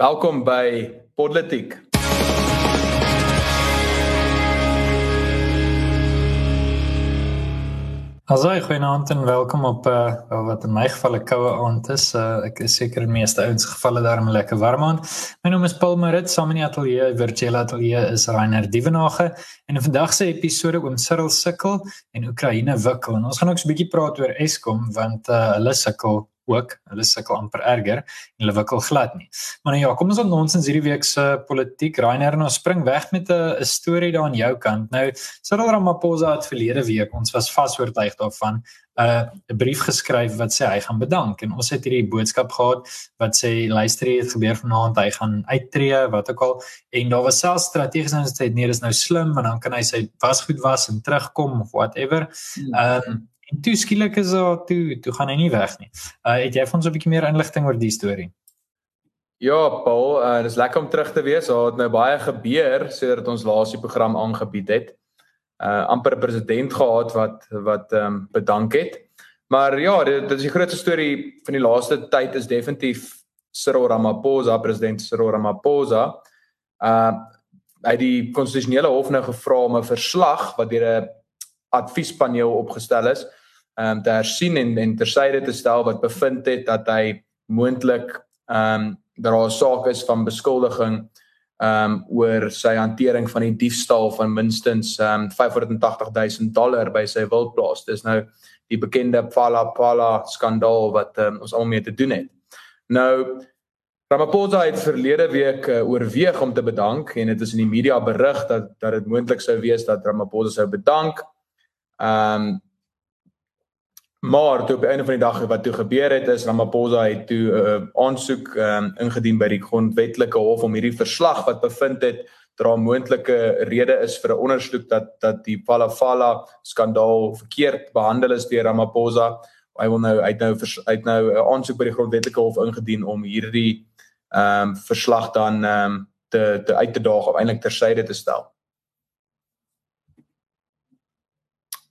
Welkom by Politiek. Asai, goeienaand en welkom op uh wat in my geval 'n koue aand is. Uh ek is seker in meeste ouens gevalle daarom lekker warm aan. My naam is Paul Marit, saam in die ateljee, virtuele ateljee is Rainer Dievenage en in vandag se episode oom Cyril sukkel en Oekraïne wikkel. En ons gaan ook so 'n bietjie praat oor Eskom want uh hulle sukkel ook. Hulle sukkel amper erger en hulle wikkel glad nie. Maar nou ja, kom ons op nonsens hierdie week se politiek. Rainer nou spring weg met 'n storie daar aan jou kant. Nou, Cyril Ramaphosa het verlede week, ons was vasoortuig daarvan, 'n uh, brief geskryf wat sê hy gaan bedank en ons het hierdie boodskap gehad wat sê luister jy het gebeur vanaand hy gaan uittreë wat ook al en daar was selfs strategies en sê nee dis nou slim want dan kan hy sy wasgoed was en terugkom of whatever. Hmm. Ehm um, En toe skielik is daar toe toe gaan hy nie weg nie. Uh het jy vir ons 'n bietjie meer inligting oor die storie? Ja, Paul, uh dis lekker om terug te wees. Daar het nou baie gebeur sedert ons laaste program aangebied het. Uh amper 'n president gehad wat wat ehm um, bedank het. Maar ja, dit, dit is die grootste storie van die laaste tyd is definitief Cyril Ramaphosa, president Cyril Ramaphosa. Uh hy het die konstitusionele hof nou gevra om 'n verslag wat deur 'n adviespaneel opgestel is ehm um, te hersien en en tersyde te stel wat bevind het dat hy moontlik ehm um, daar 'n saak is van beskuldiging ehm um, oor sy hantering van die diefstal van minstens ehm um, 580 000 dollar by sy wildplaas. Dis nou die bekende Pala Pala skandaal wat um, ons almal mee te doen het. Nou Ramaphosa het verlede week uh, oorweeg om te bedank en dit is in die media berig dat dat dit moontlik sou wees dat Ramaphosa sou bedank. Ehm um, Maar toe op die einde van die dag wat toe gebeur het is Ramaphosa het toe 'n uh, aansoek um, ingedien by die grondwetlike hof om hierdie verslag wat bevind het dra moontlike rede is vir 'n ondersoek dat dat die Palafala skandaal verkeerd behandel is deur Ramaphosa. Hy wil nou uit nou uit nou 'n aansoek by die grondwetlike hof ingedien om hierdie ehm um, verslag dan ehm um, te te uit te daag of eintlik tersyde te stel.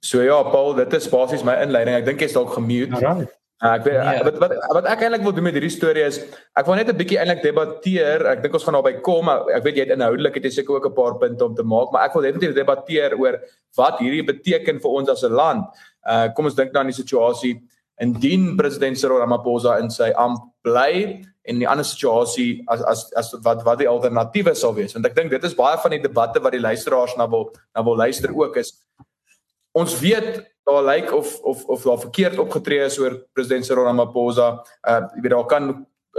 So ja, Paul, dit is basies my inleiding. Ek dink jy's dalk gemute. Right. Uh, ek weet nee. wat wat wat ek eintlik wil doen met hierdie storie is ek wil net 'n bietjie eintlik debatteer. Ek dink ons gaan daarby kom. Ek weet jy het inhoudelik het jy seker ook 'n paar punte om te maak, maar ek wil definitief debatteer oor wat hierdie beteken vir ons as 'n land. Uh kom ons dink dan aan die situasie indien president Cyril Ramaphosa in sy amp bly en die ander situasie as as as wat wat die alternatiewe sal wees want ek dink dit is baie van die debatte wat die luisteraars na wil na wil luister ook is ons weet daar lyk of of of daar verkeerd opgetree is oor president Cyril Ramaphosa. Uh jy weet daar kan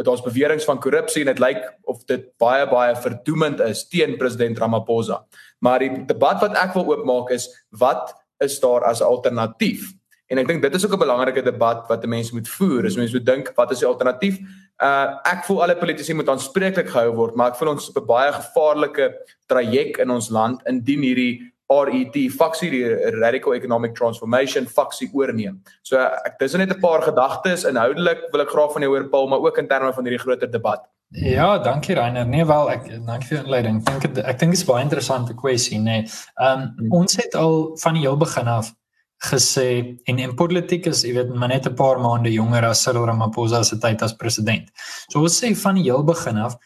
daar's beweringe van korrupsie en dit lyk of dit baie baie verdoemend is teen president Ramaphosa. Maar die debat wat ek wil oopmaak is wat is daar as alternatief? En ek dink dit is ook 'n belangrike debat wat mense moet voer. Is mense moet dink wat is die alternatief? Uh ek voel alle politici moet aanspreeklik gehou word, maar ek voel ons op 'n baie gevaarlike traject in ons land indien hierdie RET faksie die radical economic transformation faksie oorneem. So ek dis net 'n paar gedagtes inhoudelik wil ek graag van jou hoor Paul, maar ook in terme van hierdie groter debat. Ja, dankie Rainer. Nee wel, ek dankie vir die inleiding. Ek dink ek dink dit is baie interessante kwessie, nê. Nee. Ehm um, ons het al van die heel begin af gesê en in politiek is jy weet maar net 'n paar maande jonger as Cyril Ramaphosa se tyd as president. So ons sê van die heel begin af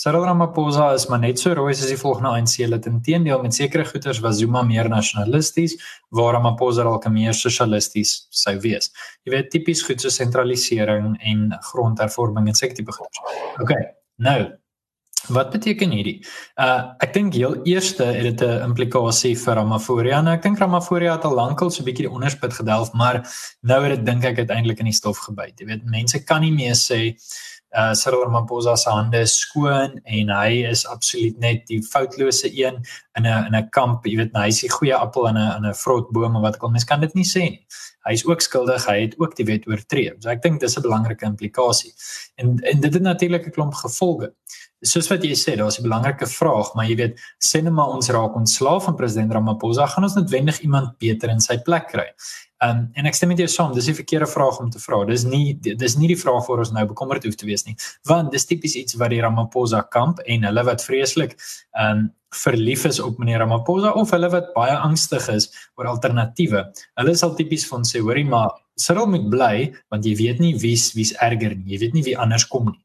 Cyril Ramaphosa is maar net so rooi as die volgende ANC lid. Inteendeel met sekere goeters was Zuma meer nasionalisties, waar Ramaphosa dalk meer sosialisties sou wees. Jy weet tipies goed so sentralisering en grondhervorming en sekere tipe goeters. OK. Nou, wat beteken hierdie? Uh ek dink heel eerste het dit 'n implikasie vir Ramaphosa. Nou ek dink Ramaphosa het al lankal so 'n bietjie die onderspit gedelf, maar nou het dit dink ek uiteindelik in die stof gebyt. Jy weet mense kan nie meer sê uh Cyril Ramaphosa se hande skoon en hy is absoluut net die foutlose een in 'n in 'n kamp, jy weet, nou, hy is die goeie appel in 'n in 'n vrotboom of wat ek al mens kan dit nie sê nie. Hy is ook skuldig, hy het ook die wet oortree. So ek dink dis 'n belangrike implikasie. En en dit het natuurlik 'n klomp gevolge. Soos wat jy sê, daar's 'n belangrike vraag, maar jy weet, sê net maar ons raak ontslaaf van president Ramaphosa, gaan ons noodwendig iemand beter in sy plek kry. Um en ek stem met jou saam, dis 'n verkeerde vraag om te vra. Dis nie dis nie die vraag waar ons nou bekommerd hoef te wees nie, want dis tipies iets wat die Ramaphosa kamp en hulle wat vreeslik um verlief is op meneer Ramaphosa of hulle wat baie angstig is oor alternatiewe. Hulle sal tipies van sê, hoorie maar Cyril moet bly want jy weet nie wie's wie's erger nie. Jy weet nie wie anders kom nie.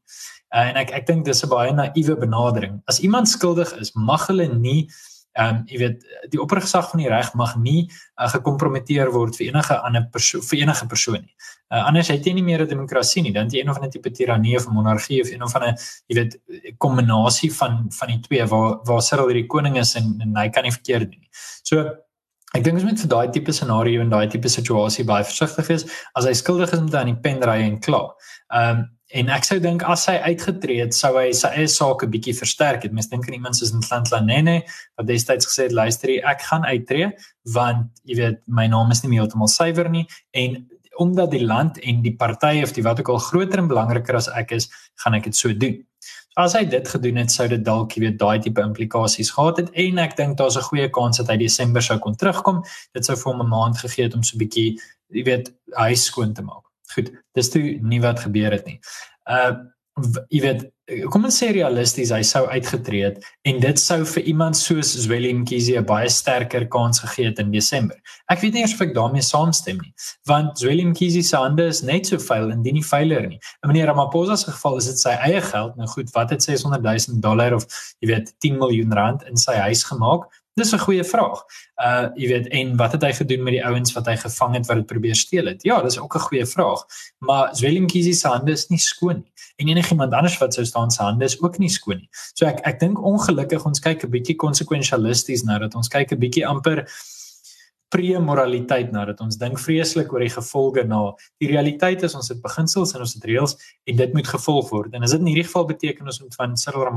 Uh, en ek ek dink dis 'n baie naïewe benadering. As iemand skuldig is, mag hulle nie ehm um, jy weet die oppergesag van die reg mag nie uh, gekompromiteer word vir enige ander persoon vir enige persoon nie. Uh, anders het jy nie meer 'n demokrasie nie, dan jy een of ander tipe tirannie of monargie of een of ander jy weet kombinasie van van die twee waar waar Cyril hierdie koning is en, en hy kan nie verkeerd doen nie. So ek dink ons moet vir daai tipe scenario en daai tipe situasie baie versigtig wees. As hy skuldig is, moet hy aan die pen ry en klaar. Ehm um, En ek sou dink as hy uitgetree het, sou hy sy eie saak 'n bietjie versterk het. Mens dink aan iemand soos Ntlanhlanene wat destyds gesê het, "Luister, ek gaan uittreë want jy weet, my naam is nie meer heeltemal suiwer nie en omdat die land en die party of die wat ook al groter en belangriker as ek is, gaan ek dit so doen." So as hy dit gedoen het, sou dit dalk jy weet daai tipe implikasies gehad het en ek dink daar's 'n goeie kans dat hy Desember sou kon terugkom. Dit sou vir hom 'n maand gegee het om so 'n bietjie jy weet huis skoon te maak. Goed, dis toe nie wat gebeur het nie. Uh jy weet, kom ons sê realisties, hy sou uitgetree het en dit sou vir iemand soos Zweli Mkhize 'n baie sterker kans gegee het in Desember. Ek weet nie eers of ek daarmee saamstem nie, want Zweli Mkhize se hande is net so vuil en dit nie veiler nie. In meneer Ramaphosa se geval is dit sy eie geld. Nou goed, wat het 600 000 dollar of jy weet 10 miljoen rand in sy huis gemaak? Dis 'n goeie vraag. Uh jy weet en wat het hy gedoen met die ouens wat hy gevang het wat dit probeer steel het? Ja, dis ook 'n goeie vraag. Maar Zwelinkiesi se hande is nie skoon nie. En enigiemand anders wat sou staan se hande is ook nie skoon nie. So ek ek dink ongelukkig ons kyk 'n bietjie konsekwentialisties nou dat ons kyk 'n bietjie amper pre-moraliteit nou dat ons dink vreeslik oor die gevolge na die realiteit is ons het beginsels en ons het reëls en dit moet gevolg word en as dit in hierdie geval beteken ons moet van Cyril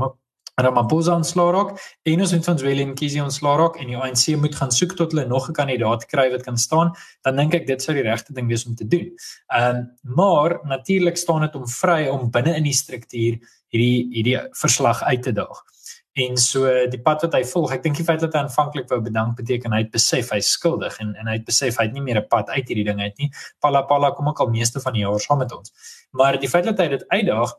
Ramaphosa ontslaa raak en ons moet van Willem Kisi ontslaa raak en die ANC moet gaan soek tot hulle nog 'n kandidaat kry wat kan staan, dan dink ek dit sou die regte ding wees om te doen. Ehm um, maar natuurlik staan dit om vry om binne in die struktuur hierdie hierdie verslag uit te daag. En so die pad wat hy volg, ek dink die feit dat hy aanvanklik wou bedank beteken hy het besef hy's skuldig en en hy het besef hy het nie meer 'n pad uit hierdie ding uit nie. Pala pala kom ook al meeste van die jaar saam met ons. Maar die feit dat hy dit uitdaag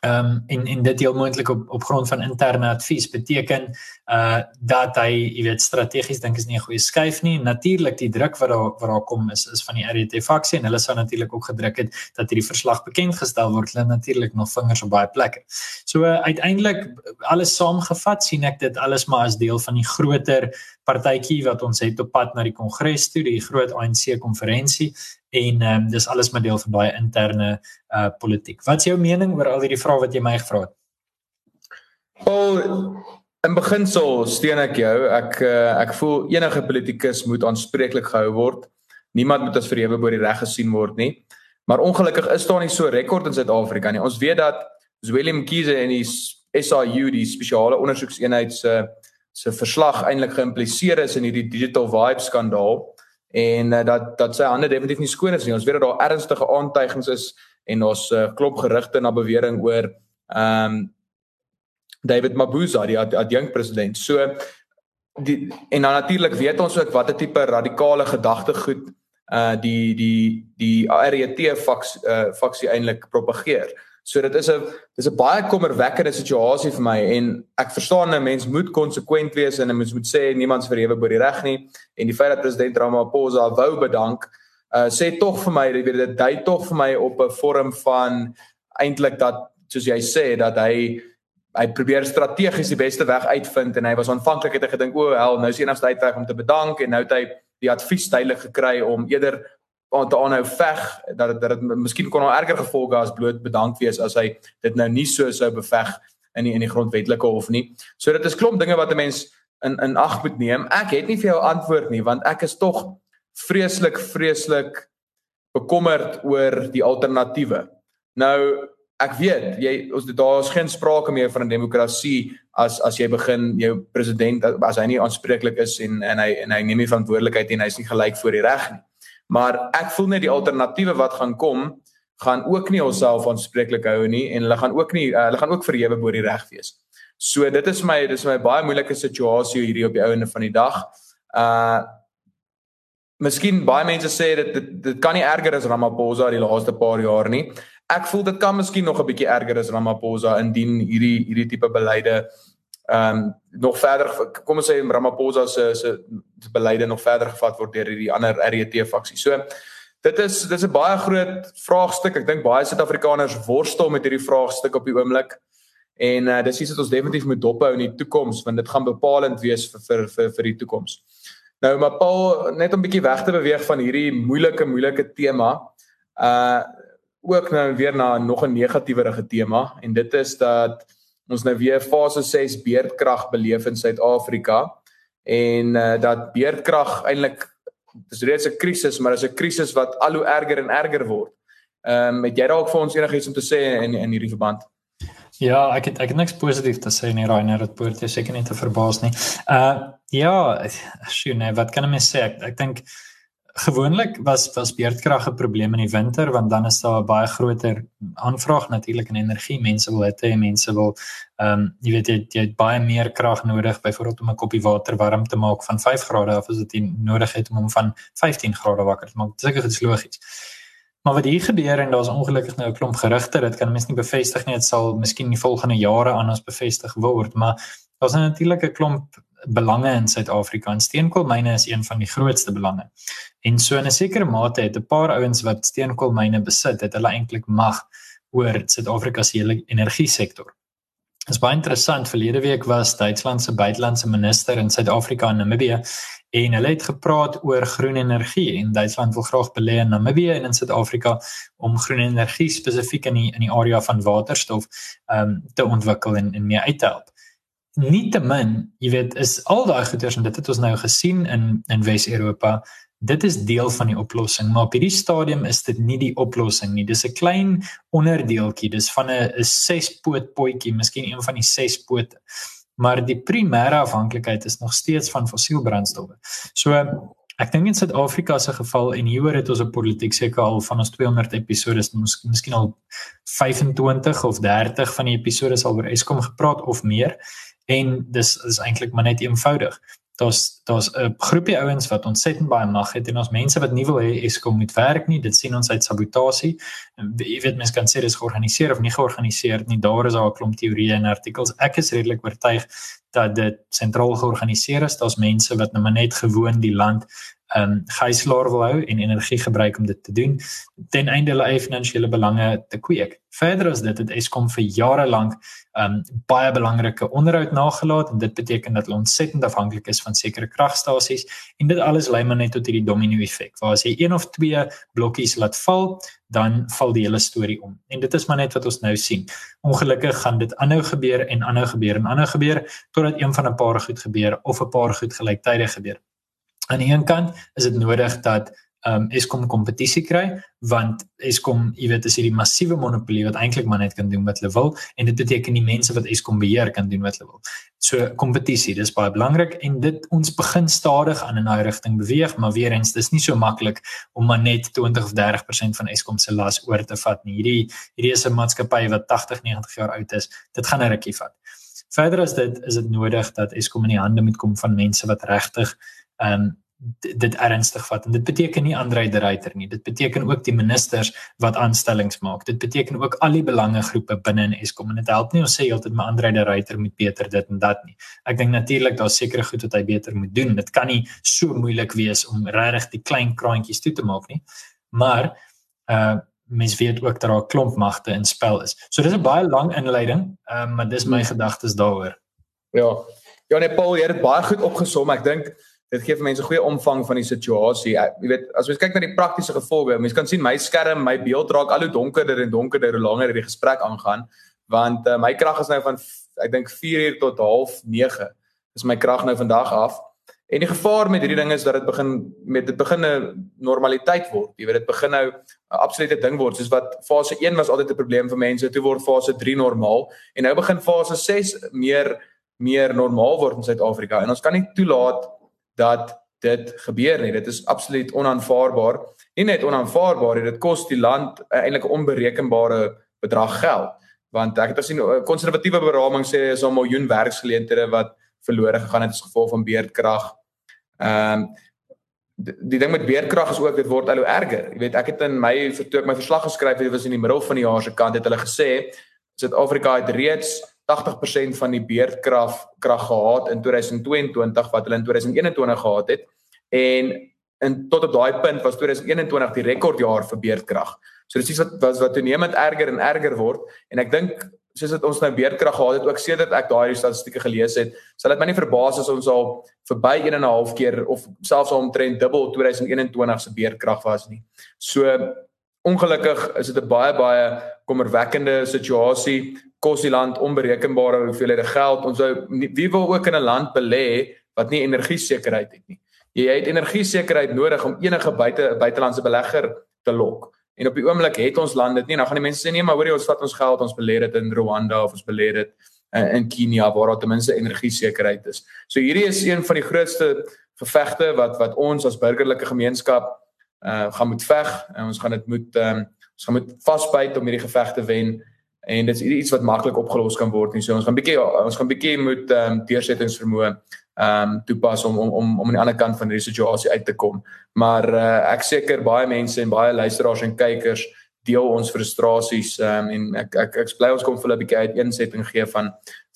Ehm um, en en dit heel moontlik op op grond van interne advies beteken uh dat hy, jy weet, strategies dink is nie 'n goeie skuif nie. Natuurlik die druk wat daar wat daar kom is is van die RET faksie en hulle sou natuurlik ook gedruk het dat hierdie verslag bekend gestel word. Hulle natuurlik nog vingers op baie plekke. So uh, uiteindelik alles saamgevat sien ek dit alles maar as deel van die groter partytjie wat ons het op pad na die kongres toe, die groot ANC konferensie en ehm um, dis alles maar deel van daai interne uh politiek. Wat is jou mening oor al hierdie vrae wat jy my gevra het? Paul, in beginsel steun ek jou. Ek uh, ek voel enige politikus moet aanspreeklik gehou word. Niemand moet as verhewe bo die reg gesien word nie. Maar ongelukkig is daar nie so rekord in Suid-Afrika nie. Ons weet dat Willem Kiese en die SIU, die spesiale ondersoekseenheid se se verslag eintlik geïmpliseer is in hierdie digital vibe skandaal en uh, dat dat sy hande definitief nie skoon is nie. Ons weet dat daar ernstige aantuigings is en ons uh, klop gerugte na bewering oor ehm um, David Mabuza, die adjunkt president. So die en dan natuurlik weet ons ook watter tipe radikale gedagtegoed uh die die die RET faks uh faksie eintlik propageer. So dit is 'n dis 'n baie kommerwekkende situasie vir my en ek verstaan 'n mens moet konsekwent wees en 'n mens moet sê niemand is verhewe bo die reg nie en die feit dat president Ramaphosa wou bedank uh sê tog vir my weet dit dui tog vir my op 'n vorm van eintlik dat soos jy sê dat hy hy probeer strategies die beste weg uitvind en hy was aanvanklik het hy gedink o, hel nou is enigste uitweg om te bedank. En nou het hy die advies tydelik gekry om eerder te aanhou veg dat dit dat dit miskien kon al erger gevolge as bloot bedank wees as hy dit nou nie so sou beveg in die, in die grondwetlike hof nie. So dit is klomp dinge wat 'n mens in in ag moet neem. Ek het nie vir jou antwoord nie want ek is tog vreeslik vreeslik bekommerd oor die alternatiewe. Nou ek weet jy ons daar is geen sprake meer van 'n demokrasie as as jy begin jou president as hy nie aanspreeklik is en en hy en hy neem nie verantwoordelikheid en hy's nie gelyk voor die reg nie. Maar ek voel net die alternatiewe wat gaan kom gaan ook nie onsself aanspreeklik hou nie en hulle gaan ook nie uh, hulle gaan ook verhewe bo die reg wees. So dit is my dis my baie moeilike situasie hierdie op die ouene van die dag. Uh Miskien baie mense sê dit dit, dit kan nie erger as Ramaphosa die laaste paar jaar nie. Ek voel dit kan miskien nog 'n bietjie erger as Ramaphosa indien hierdie hierdie tipe beleide ehm um, nog verder kom ons sê Ramaphosa se se beleide nog verder gevat word deur hierdie ander RET faksie. So dit is dis 'n baie groot vraagstuk. Ek dink baie Suid-Afrikaners worstel met hierdie vraagstuk op die oomblik. En uh, dis iets wat ons definitief moet dophou in die toekoms want dit gaan bepalend wees vir vir vir, vir die toekoms. Nou maar Paul net om 'n bietjie weg te beweeg van hierdie moeilike moeilike tema. Uh ook nou weer na nog 'n negatiewerige tema en dit is dat ons nou weer fase 6 beerdkrag beleef in Suid-Afrika en uh, dat beerdkrag eintlik dis reeds 'n krisis, maar dis 'n krisis wat al hoe erger en erger word. Ehm um, het jy dalk vir ons enigiets om te sê in in hierdie verband? Ja, ek het ek het niks positief te sê nie, Rainer, dit behoort jy seker nie te verbaas nie. Uh ja, sjoe, nee, wat kan ek mens sê? Ek, ek dink gewoonlik was was beerdkrag 'n probleem in die winter want dan is daar 'n baie groter aanvraag natuurlik in energie. Mense wil dit hê, mense wil ehm um, jy weet jy, jy het baie meer krag nodig byvoorbeeld om 'n koppie water warm te maak van 5 grade af as dit nodig het om hom van 15 grade wakker te maak. Dit is seker iets logies. Maar wat hier gebeur en daar's ongelukkig nou 'n klomp gerugte, dit kan mense nie bevestig nie. Dit sal miskien in die volgende jare aan ons bevestig word, maar daar's natuurlik 'n klomp belange in Suid-Afrika en steenkoolmyne is een van die grootste belange. En so in 'n sekere mate het 'n paar ouens wat steenkoolmyne besit, het hulle eintlik mag oor Suid-Afrika se hele energie sektor. Dit is baie interessant. Verlede week was Duitsland se buitelandse minister in Suid-Afrika en Namibië en hulle het gepraat oor groen energie en Duitsland wil graag belê in Namibië en in Suid-Afrika om groen energie spesifiek in die in die area van waterstof ehm um, te ontwikkel en en meer uit te help nietemin, jy weet, is al daai goeders en dit het ons nou gesien in in Wes-Europa. Dit is deel van die oplossing, maar op hierdie stadium is dit nie die oplossing nie. Dis 'n klein onderdeeltjie. Dis van 'n 'n sespoot potjie, miskien een van die ses pote. Maar die primêre afhanklikheid is nog steeds van fossielbrandstowwe. So ek dink in Suid-Afrika se geval en hieroor het ons op politiek seker al van ons 200 episode, miskien al 25 of 30 van die episode sal oor Eskom gepraat of meer en dis is eintlik maar net eenvoudig. Daar's daar's 'n groepie ouens wat ontsettend baie mag het en ons mense wat nie wil hê Eskom moet werk nie. Dit sien ons uit sabotasie. Jy weet mense kan sê dit is georganiseer of nie georganiseer nie. Daar is al 'n klomp teorieë en artikels. Ek is redelik oortuig dat dit sentraal georganiseer is. Daar's mense wat nou maar net gewoon die land ehm um, gijslaar wil hou en energie gebruik om dit te doen ten einde hulle eie finansiële belange te kweek. Verder as dit het Eskom vir jare lank ehm um, baie belangrike onderhoud nagelaat en dit beteken dat hulle ontsettend afhanklik is van sekere kragstasies en dit alles lei maar net tot hierdie domino effek. Waar as jy een of twee blokkies laat val, dan val die hele storie om. En dit is maar net wat ons nou sien. Ongelukkig gaan dit aanhou gebeur en aanhou gebeur en aanhou gebeur totdat een van 'n paar goed gebeur of 'n paar goed gelyktydig gebeur. Aan die een kant is dit nodig dat ehm um, Eskom kompetisie kry want Eskom, jy weet, is hierdie massiewe monopolie wat eintlik maar net kan doen wat hulle wil en dit beteken die mense wat Eskom beheer kan doen wat hulle wil. So kompetisie, dis baie belangrik en dit ons begin stadig aan in daai rigting beweeg, maar weer eens dis nie so maklik om maar net 20 of 30% van Eskom se las oor te vat nie. Hierdie hierdie is 'n maatskappy wat 80, 90 jaar oud is. Dit gaan 'n rukkie vat. Verder as dit is dit nodig dat Eskom in die hande moet kom van mense wat regtig ehm um, dit ernstig vat. En dit beteken nie Andre de Ruyter nie. Dit beteken ook die ministers wat aanstellings maak. Dit beteken ook al die belangegroepe binne in Eskom. En dit help nie ons sê heeltyd maar Andre de Ruyter moet beter dit en dat nie. Ek dink natuurlik daar's sekere goed wat hy beter moet doen. Dit kan nie so moeilik wees om regtig die klein kraantjies toe te maak nie. Maar uh mens weet ook dat daar 'n klomp magte in spel is. So dis 'n baie lang inleiding uh, maar dis my hmm. gedagtes daaroor. Ja. Ja nee Paul jy het baie goed opgesom. Ek dink dit gee vir mense 'n goeie omvang van die situasie. Jy weet, as ons kyk na die praktiese gevolge, mense kan sien my skerm, my beeld raak al hoe donkerder en donkerder hoe langer hierdie gesprek aangaan, want uh, my krag is nou van ek dink 4 uur tot half 9 is my krag nou vandag af. En die gevaar met hierdie ding is dat dit begin met dit begin 'n normaliteit word. Jy weet dit begin nou 'n absolute ding word soos wat fase 1 was altyd 'n probleem vir mense, toe word fase 3 normaal en nou begin fase 6 meer meer normaal word in Suid-Afrika en ons kan nie toelaat dat dit gebeur nie. Dit is absoluut onaanvaarbaar. Nie net onaanvaarbaar, dit kos die land uh, eintlik 'n onberekenbare bedrag geld. Want ek het gesien 'n konservatiewe beraming sê is 'n miljoen werksgeleenthede wat verlore gegaan het as gevolg van beerdkrag. Ehm um, die, die ding met beerdkrag is ook dit word al hoe erger. Jy weet, ek het in my vertoek my verslag geskryf, dit was in die middel van die jaar se kant het hulle gesê Suid-Afrika het reeds 80% van die beerdkrag krag gehad in 2022 wat hulle in 2021 gehad het en en tot op daai punt was 2021 die rekordjaar vir beerdkrag. So dis iets wat was wat toenemend erger en erger word en ek dink soos dit ons nou beerdkrag gehad het ook sedert ek daai statistieke gelees het, sal dit my nie verbaas as ons al verby 1 en 'n half keer of selfs al omtrent dubbel 2021 se beerdkrag was nie. So ongelukkig is dit 'n baie baie kommerwekkende situasie. Kos die land onberekenbare hoeveelhede geld. Ons wou wie wil ook in 'n land belê wat nie energie sekerheid het nie. Jy het energie sekerheid nodig om enige buite buitelandse belegger te lok. En op die oomblik het ons land dit nie. Nou gaan die mense sê nee, maar hoorie ons vat ons geld, ons belê dit in Rwanda of ons belê dit uh, in Kenia waar daar ten minste energie sekerheid is. So hierdie is een van die grootste gevegte wat wat ons as burgerlike gemeenskap uh gaan moet veg en ons gaan dit moet um, ons gaan moet vasbyt om hierdie geveg te wen en dit is iets wat maklik opgelos kan word nie. So ons gaan bietjie ons gaan bietjie moet ehm um, deursettingsvermoë ehm um, toepas om om om om aan die ander kant van hierdie situasie uit te kom. Maar uh, ek seker baie mense en baie luisteraars en kykers deel ons frustrasies ehm um, en ek ek ek bly ons kom vir 'n bietjie uiteensetting gee van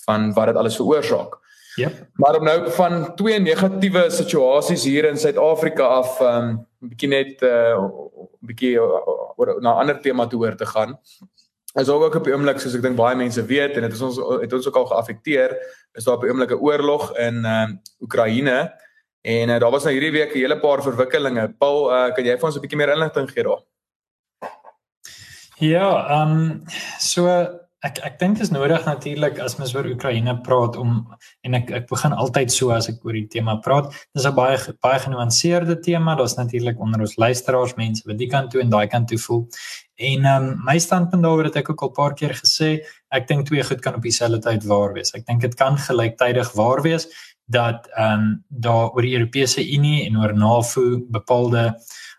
van wat dit alles veroorsaak. Ja. Yep. Maar om nou van twee negatiewe situasies hier in Suid-Afrika af ehm um, 'n bietjie net 'n uh, bietjie oor na 'n ander tema te hoor te gaan is ook op die oomblik soos ek dink baie mense weet en dit is ons het ons ook al geaffekteer is daar op die oomblik 'n oorlog in uh, Oekraïne en uh, daar was nou hierdie week 'n hele paar verwikkelinge. Paul, uh, kan jy vir ons 'n bietjie meer inligting gee daar? Ja, ehm um, so ek ek dink dit is nodig natuurlik as mens oor Oekraïne praat om en ek ek begin altyd so as ek oor die tema praat. Dis 'n baie baie genuanceerde tema. Daar's natuurlik onder ons luisteraars mense wat die kant toe en daai kant toe voel. En ehm um, my standpunt daaroor het ek ook al 'n paar keer gesê, ek dink twee goed kan op dieselfde tyd waar wees. Ek dink dit kan gelyktydig waar wees dat ehm um, daar oor die Europese Unie en oor NAVO bepaalde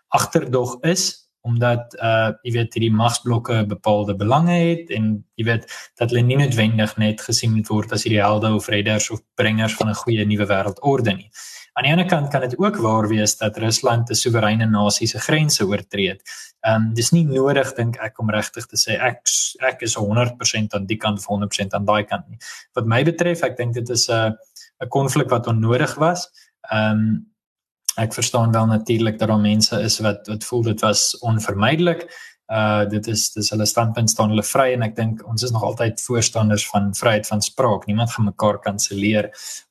agterdog is omdat uh jy weet hierdie magsblokke bepaalde belange het en jy weet dat hulle nie noodwendig net gesien word as hierdie helde of redders of bringers van 'n goeie nuwe wêreldorde nie. Aan die ander kant kan dit ook waar wees dat Rusland 'n soewereine nasie se grense oortree het. Um dis nie nodig dink ek om regtig te sê ek ek is 100% aan die kant of 100% aan daai kant nie. Wat my betref, ek dink dit is 'n 'n konflik wat onnodig was. Um ek verstaan wel natuurlik dat daar mense is wat wat voel dit was onvermydelik. Uh dit is dis hulle standpunt staan hulle vry en ek dink ons is nog altyd voorstanders van vryheid van spraak. Niemand gaan mekaar kanselleer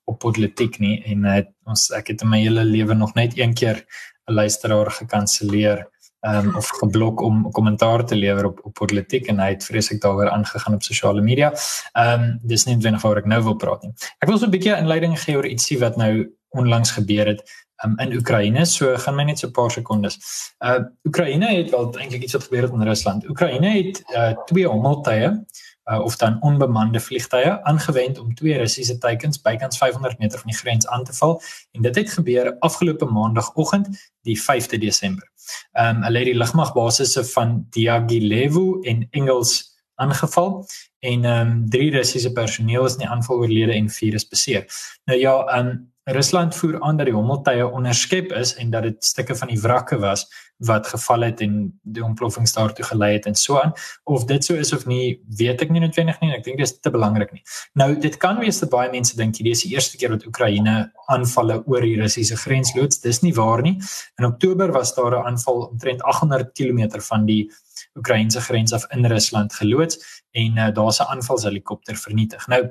op politiek nie en uh, ons ek het in my hele lewe nog net een keer 'n luisteraar gekanselleer um, of geblok om kommentaar te lewer op op politiek en hy het vreeslik daaroor aangegaan op sosiale media. Ehm um, dis nie noodwendig waaroor ek nou wil praat nie. Ek wil so 'n bietjie inleiding gee oor ietsie wat nou onlangs gebeur het um, in Oekraïne. So gaan my net so 'n paar sekondes. Uh Oekraïne het wel eintlik iets wat gebeur het in Rusland. Oekraïne het uh twee hommeltuie uh of dan onbemande vliegtye aangewend om twee Russiese teikens bykans 500 meter van die grens aan te val en dit het gebeur afgelope maandagooggend die 5de Desember. Um hulle het die lugmagbasisse van Diaghilevo en Engels aangeval en ehm um, drie Russiese personeel is in die aanval oorlede en vier is beseer. Nou ja, ehm um, Rusland voer aan dat die hommeltuie onderskep is en dat dit stukke van die wrakke was wat geval het en die ontploffings daartoe gelei het en so aan. Of dit so is of nie weet ek nie noodwendig nie ek dink dit is te belangrik nie. Nou dit kan wees dat baie mense dink hierdie is die eerste keer wat Oekraïne aanvalle oor die Russiese grens loods dis nie waar nie. In Oktober was daar 'n aanval omtrent 800 km van die Oekraïense grens af in Rusland geloods en uh, daar's 'n aanvalshelikopter vernietig. Nou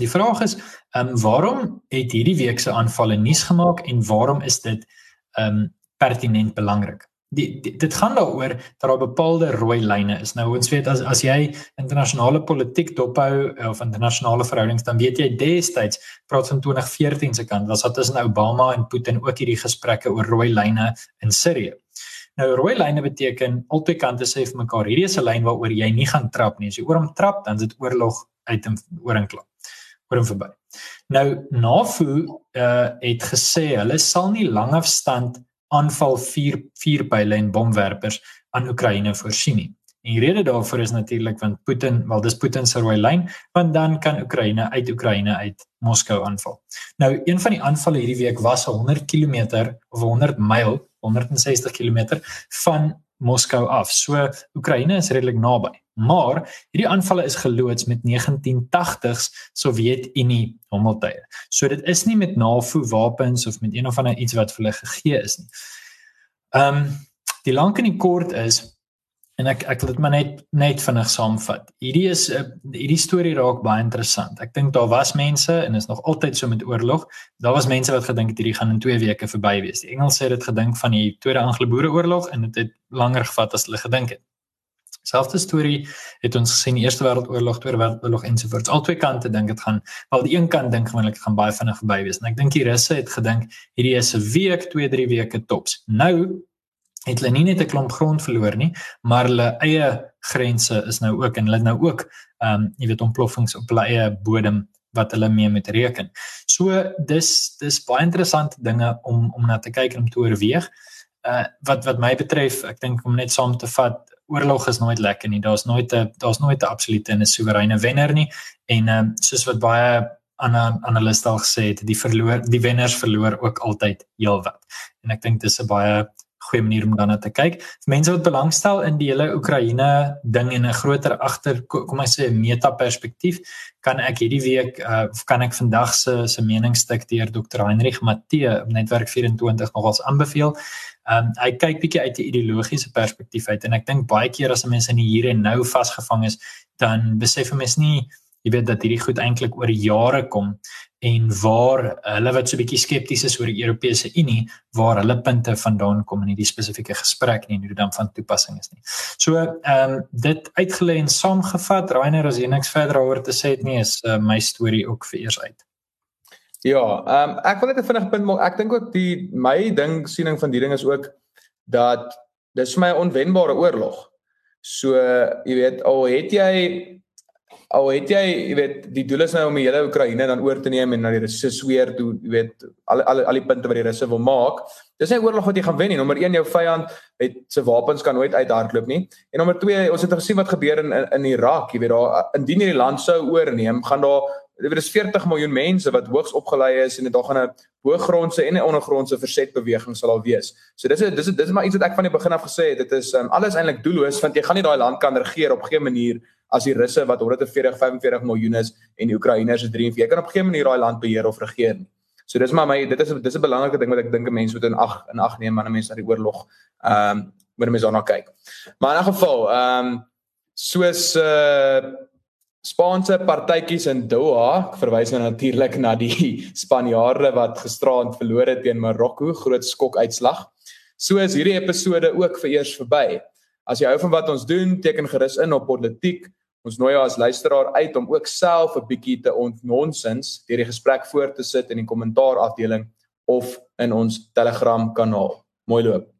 Die vraag is, ehm um, waarom het hierdie week se aanvalle nuus gemaak en waarom is dit ehm um, pertinent belangrik? Die, die dit gaan daaroor dat daar bepaalde rooi lyne is. Nou ons weet as as jy internasionale politiek dophou of internasionale verhoudings dan weet jy destyds praat van 2014 se kant was dit tussen Obama en Putin ook hierdie gesprekke oor rooi lyne in Sirië. Nou rooi lyne beteken albei kante sê vir mekaar hierdie is 'n lyn waaroor jy nie gaan trap nie. As jy oor hom trap dan is dit oorlog uit en oor en klaar oor en verby. Nou NAVO uh, het gesê hulle sal nie langafstand aanval vuur vuurpyle en bomwerpers aan Oekraïne voorsien nie. En die rede daarvoor is natuurlik want Putin, wel dis Putin se rooi lyn, want dan kan Oekraïne uit Oekraïne uit Moskou aanval. Nou een van die aanvalle hierdie week was 100 km of 100 myl, 160 km van Moskou af. So Oekraïne is redelik naby. Maar hierdie aanvalle is geloods met 1980s Sowjetunie hommeltye. So dit is nie met NAVO wapens of met een of ander iets wat vir hulle gegee is nie. Ehm um, die lank en die kort is en ek ek wil dit maar net net vinnig saamvat. Hierdie is uh, hierdie storie raak baie interessant. Ek dink daar was mense en is nog altyd so met oorlog. Daar was mense wat gedink het hierdie gaan in 2 weke verby wees. Die Engelse het dit gedink van die Tweede Anglo-Boereoorlog en dit het, het langer gevat as hulle gedink het. Selfde storie het ons gesien die Eerste Wêreldoorlog, Tweede Wêreldoorlog ensovoorts. Al twee kante dink dit gaan wel die een kant dink gewoonlik gaan baie vinnig verby wees. En ek dink die Russe het gedink hierdie is 'n week, 2, 3 weke tops. Nou het hulle nie net 'n klomp grond verloor nie, maar hulle eie grense is nou ook en hulle nou ook ehm um, jy weet ontploffings op hulle eie bodem wat hulle mee moet reken. So dis dis baie interessante dinge om om na te kyk en om te oorweeg. Uh wat wat my betref, ek dink om net saam te vat, oorlog is nooit lekker nie. Daar's nooit 'n daar's nooit 'n absolute en 'n soewereine wenner nie. En ehm um, soos wat baie ander analiste al gesê het, die verloor die wenners verloor ook altyd heelwat. En ek dink dis 'n baie goeie manier om daarna te kyk. Vir mense wat belangstel in die hele Oekraïne ding en 'n groter agter kom ek sê 'n meta perspektief, kan ek hierdie week uh, kan ek vandag se se meningsstuk deur Dr. Heinrich Matthee op netwerk 24 nogals aanbeveel. Ehm um, hy kyk bietjie uit 'n ideologiese perspektief uit en ek dink baie keer as mense in die hier en nou vasgevang is, dan besef mense nie jy weet dat hierdie goed eintlik oor jare kom en waar hulle wat so 'n bietjie skepties is oor die Europese Unie waar hulle punte vandaan kom in hierdie spesifieke gesprek nie en hoe dit dan van toepassing is nie. So ehm um, dit uitgelê en saamgevat, Rainer as jy niks verder daaroor te sê het nie, is uh, my storie ook vir eers uit. Ja, ehm um, ek wil net 'n vinnige punt maak. Ek dink ook die my ding siening van die ding is ook dat dis vir my 'n onwenbare oorlog. So jy weet al het jy al het jy, jy weet, die doel is nou om die hele Oekraïne dan oor te neem en na die Russe sweer toe, jy weet, al al al die punte wat die Russe wil maak. Dis nie oorlog wat jy gaan wen nie. Nommer 1 jou vyand het sy wapens kan nooit uithardloop nie. En nommer 2, ons het gesien wat gebeur in in, in Irak, jy weet daar indien hierdie land sou oorneem, gaan daar dit is 40 miljoen mense wat hoogs opgelei is en dit daar gaan 'n hoëgrondse en 'n ondergrondse versetbeweging sal al wees. So dis is dis is dis is maar iets wat ek van die begin af gesê het. Dit is um, alles eintlik doelloos want jy gaan nie daai land kan regeer op geen manier as die Russe wat 140 45 miljoen is en die Oekraïners is 43. Jy kan op geen manier daai land beheer of regeer nie. So dis maar my dit is dis 'n belangrike ding wat ek dink mense moet in ag in ag neem wanneer mense na die oorlog ehm um, wanneer mense daarna kyk. Maar in 'n geval ehm um, soos uh Spaanse partytjies in Doha, ek verwys nou natuurlik na die Spanjaarde wat gisteraand verloor het teen Marokko, groot skok uitslag. So is hierdie episode ook vir eers verby. As jy hou van wat ons doen, teken gerus in op politiek Ons nooi jou as luisteraar uit om ook self 'n bietjie te ontnonsens deur die gesprek voort te sit in die kommentaar afdeling of in ons Telegram kanaal. Mooi loop.